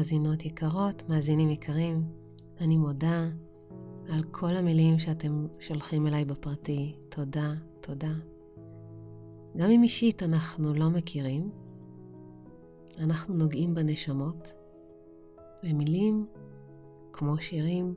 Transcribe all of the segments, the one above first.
מאזינות יקרות, מאזינים יקרים, אני מודה על כל המילים שאתם שולחים אליי בפרטי. תודה, תודה. גם אם אישית אנחנו לא מכירים, אנחנו נוגעים בנשמות, ומילים, כמו שירים,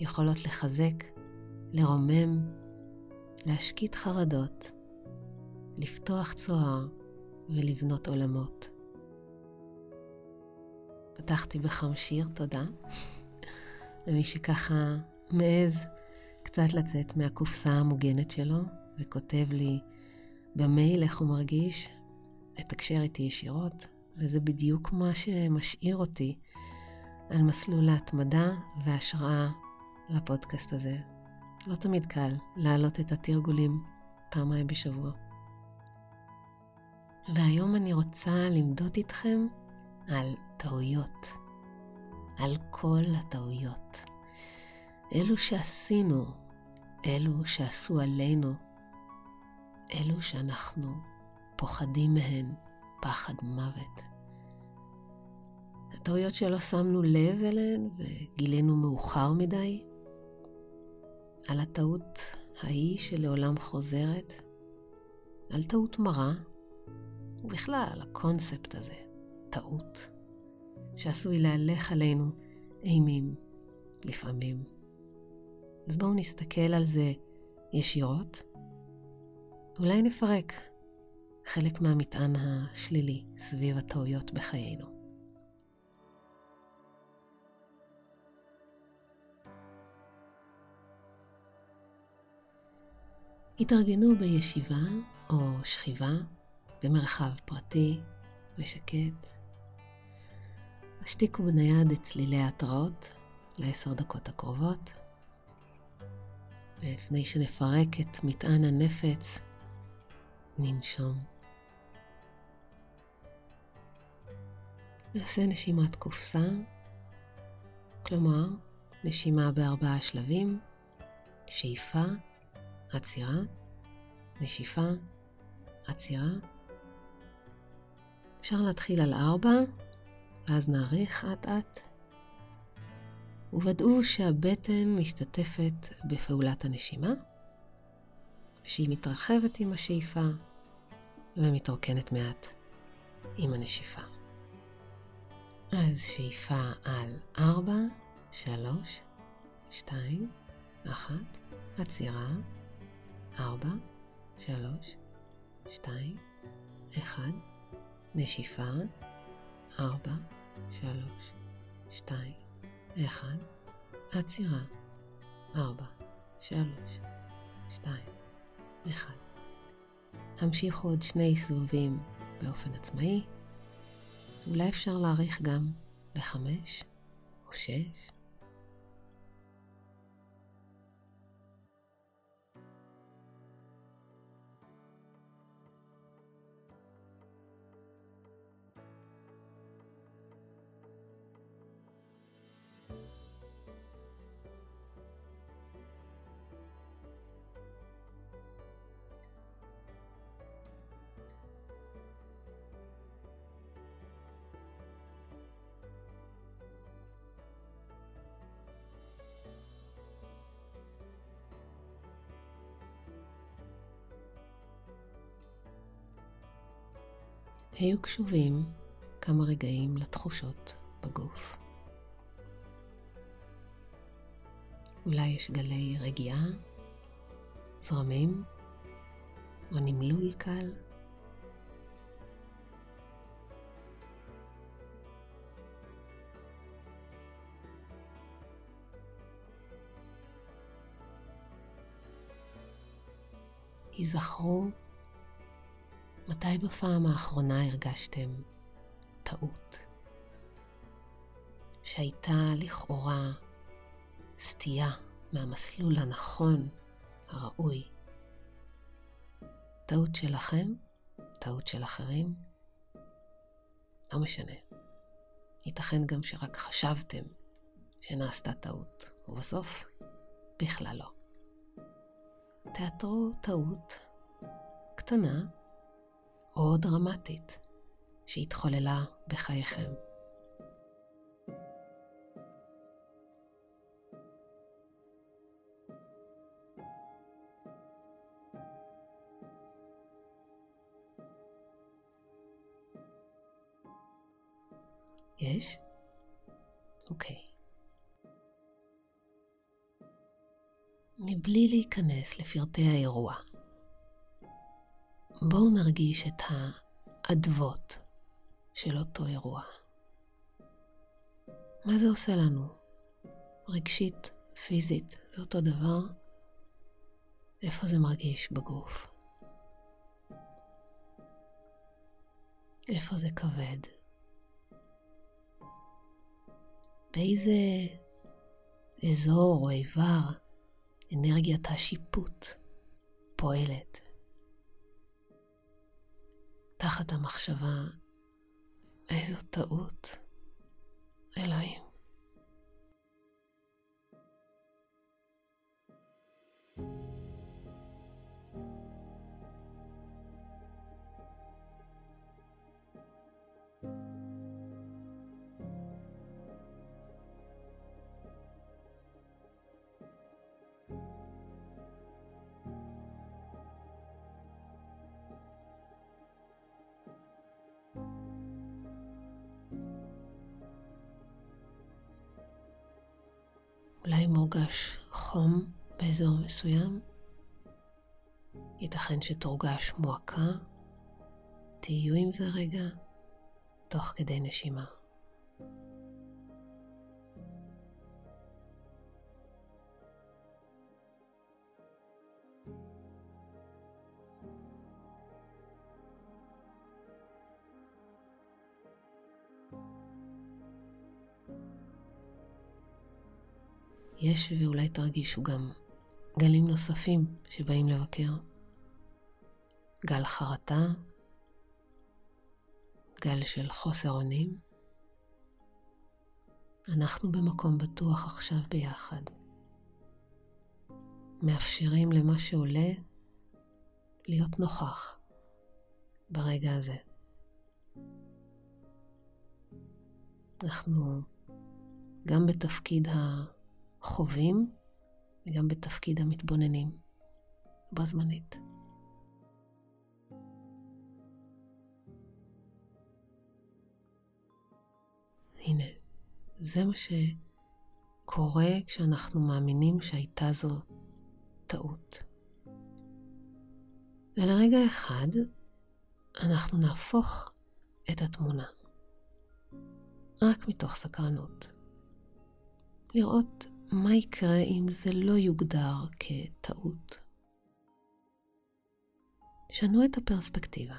יכולות לחזק, לרומם, להשקיט חרדות, לפתוח צוהר ולבנות עולמות. פתחתי בחם שיר תודה למי שככה מעז קצת לצאת מהקופסה המוגנת שלו וכותב לי במייל איך הוא מרגיש, לתקשר איתי ישירות, וזה בדיוק מה שמשאיר אותי על מסלול ההתמדה וההשראה לפודקאסט הזה. לא תמיד קל להעלות את התרגולים פעמיים בשבוע. והיום אני רוצה למדוד איתכם על טעויות, על כל הטעויות. אלו שעשינו, אלו שעשו עלינו, אלו שאנחנו פוחדים מהן פחד מוות. הטעויות שלא שמנו לב אליהן וגילינו מאוחר מדי, על הטעות ההיא שלעולם חוזרת, על טעות מרה, ובכלל הקונספט הזה, טעות, שעשוי להלך עלינו אימים לפעמים. אז בואו נסתכל על זה ישירות. אולי נפרק חלק מהמטען השלילי סביב הטעויות בחיינו. התארגנו בישיבה או שכיבה במרחב פרטי ושקט. השתיקו בנייד את צלילי ההתראות לעשר דקות הקרובות. ולפני שנפרק את מטען הנפץ, ננשום. נעשה נשימת קופסה, כלומר, נשימה בארבעה שלבים, שאיפה, עצירה, נשיפה, עצירה. אפשר להתחיל על ארבע, ואז נאריך אט-אט, וודאו שהבטן משתתפת בפעולת הנשימה, ושהיא מתרחבת עם השאיפה ומתרוקנת מעט עם הנשיפה. אז שאיפה על 4, 3, 2, 1, עצירה, 4, 3, 2, 1, נשיפה, 4, 3, 2, 1, עצירה, 4, 3, 2, 1. המשיכו עוד שני סבבים באופן עצמאי. אולי אפשר להאריך גם לחמש או שש. היו קשובים כמה רגעים לתחושות בגוף. אולי יש גלי רגיעה, זרמים או נמלול קל. תיזכרו מתי בפעם האחרונה הרגשתם טעות? שהייתה לכאורה סטייה מהמסלול הנכון, הראוי. טעות שלכם, טעות של אחרים, לא משנה. ייתכן גם שרק חשבתם שנעשתה טעות, ובסוף בכלל לא. תאתרו טעות קטנה או דרמטית שהתחוללה בחייכם. יש? אוקיי. Okay. מבלי להיכנס לפרטי האירוע, בואו נרגיש את האדוות של אותו אירוע. מה זה עושה לנו? רגשית, פיזית, זה אותו דבר? איפה זה מרגיש בגוף? איפה זה כבד? באיזה אזור או איבר אנרגיית השיפוט פועלת? תחת המחשבה, איזו טעות, אלוהים. אולי מורגש חום באזור מסוים, ייתכן שתורגש מועקה, תהיו עם זה רגע, תוך כדי נשימה. יש ואולי תרגישו גם גלים נוספים שבאים לבקר. גל חרטה, גל של חוסר אונים. אנחנו במקום בטוח עכשיו ביחד. מאפשרים למה שעולה להיות נוכח ברגע הזה. אנחנו גם בתפקיד ה... חווים וגם בתפקיד המתבוננים בו זמנית. הנה, זה מה שקורה כשאנחנו מאמינים שהייתה זו טעות. ולרגע אחד אנחנו נהפוך את התמונה, רק מתוך סקרנות. לראות מה יקרה אם זה לא יוגדר כטעות? שנו את הפרספקטיבה.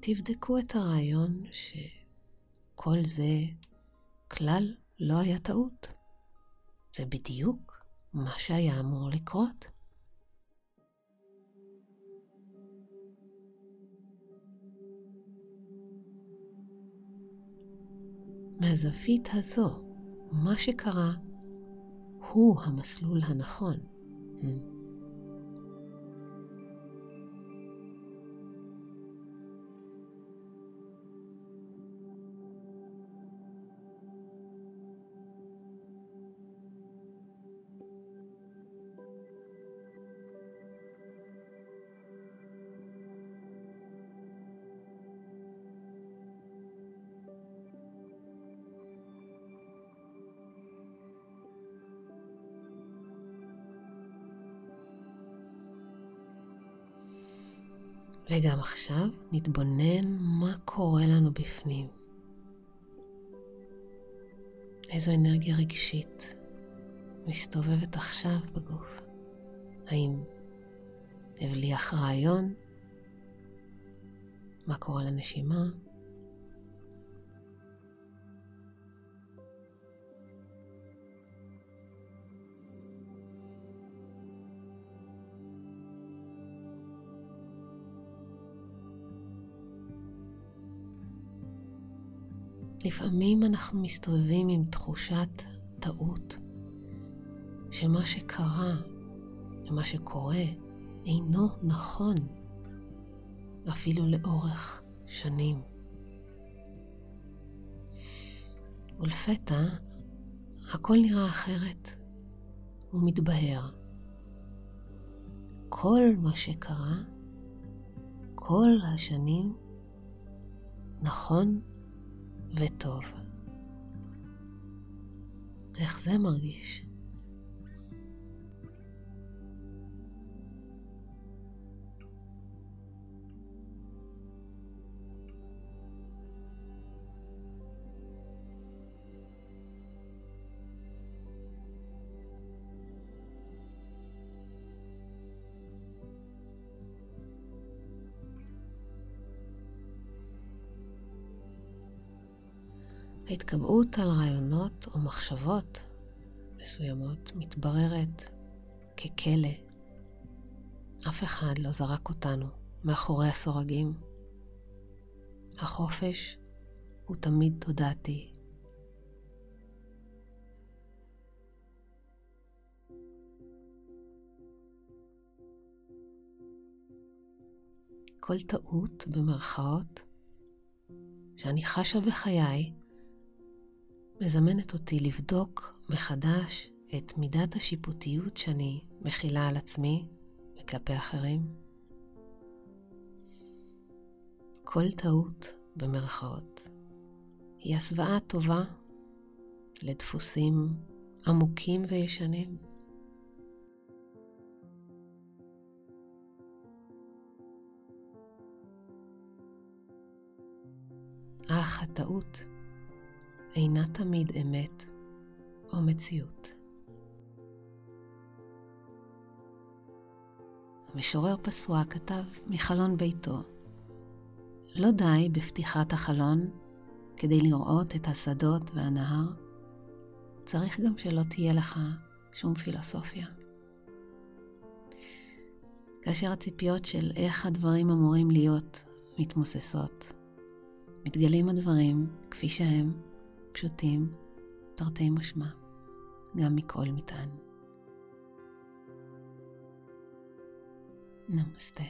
תבדקו את הרעיון שכל זה כלל לא היה טעות. זה בדיוק מה שהיה אמור לקרות. מהזווית הזו מה שקרה הוא המסלול הנכון. Hmm. וגם עכשיו נתבונן מה קורה לנו בפנים. איזו אנרגיה רגשית מסתובבת עכשיו בגוף. האם הבליח רעיון? מה קורה לנשימה? לפעמים אנחנו מסתובבים עם תחושת טעות, שמה שקרה ומה שקורה אינו נכון, אפילו לאורך שנים. ולפתע הכל נראה אחרת ומתבהר. כל מה שקרה כל השנים נכון וטוב. איך זה מרגיש? ההתקבעות על רעיונות או מחשבות מסוימות מתבררת ככלא. אף אחד לא זרק אותנו מאחורי הסורגים. החופש הוא תמיד תודעתי. כל טעות במרכאות שאני חשה בחיי מזמנת אותי לבדוק מחדש את מידת השיפוטיות שאני מכילה על עצמי וכלפי אחרים. כל טעות, במרכאות, היא הסוואה טובה לדפוסים עמוקים וישנים. אך הטעות אינה תמיד אמת או מציאות. המשורר פסוע כתב מחלון ביתו, לא די בפתיחת החלון כדי לראות את השדות והנהר, צריך גם שלא תהיה לך שום פילוסופיה. כאשר הציפיות של איך הדברים אמורים להיות מתמוססות, מתגלים הדברים כפי שהם, פשוטים, תרתי משמע, גם מכל מטען. נמסטה.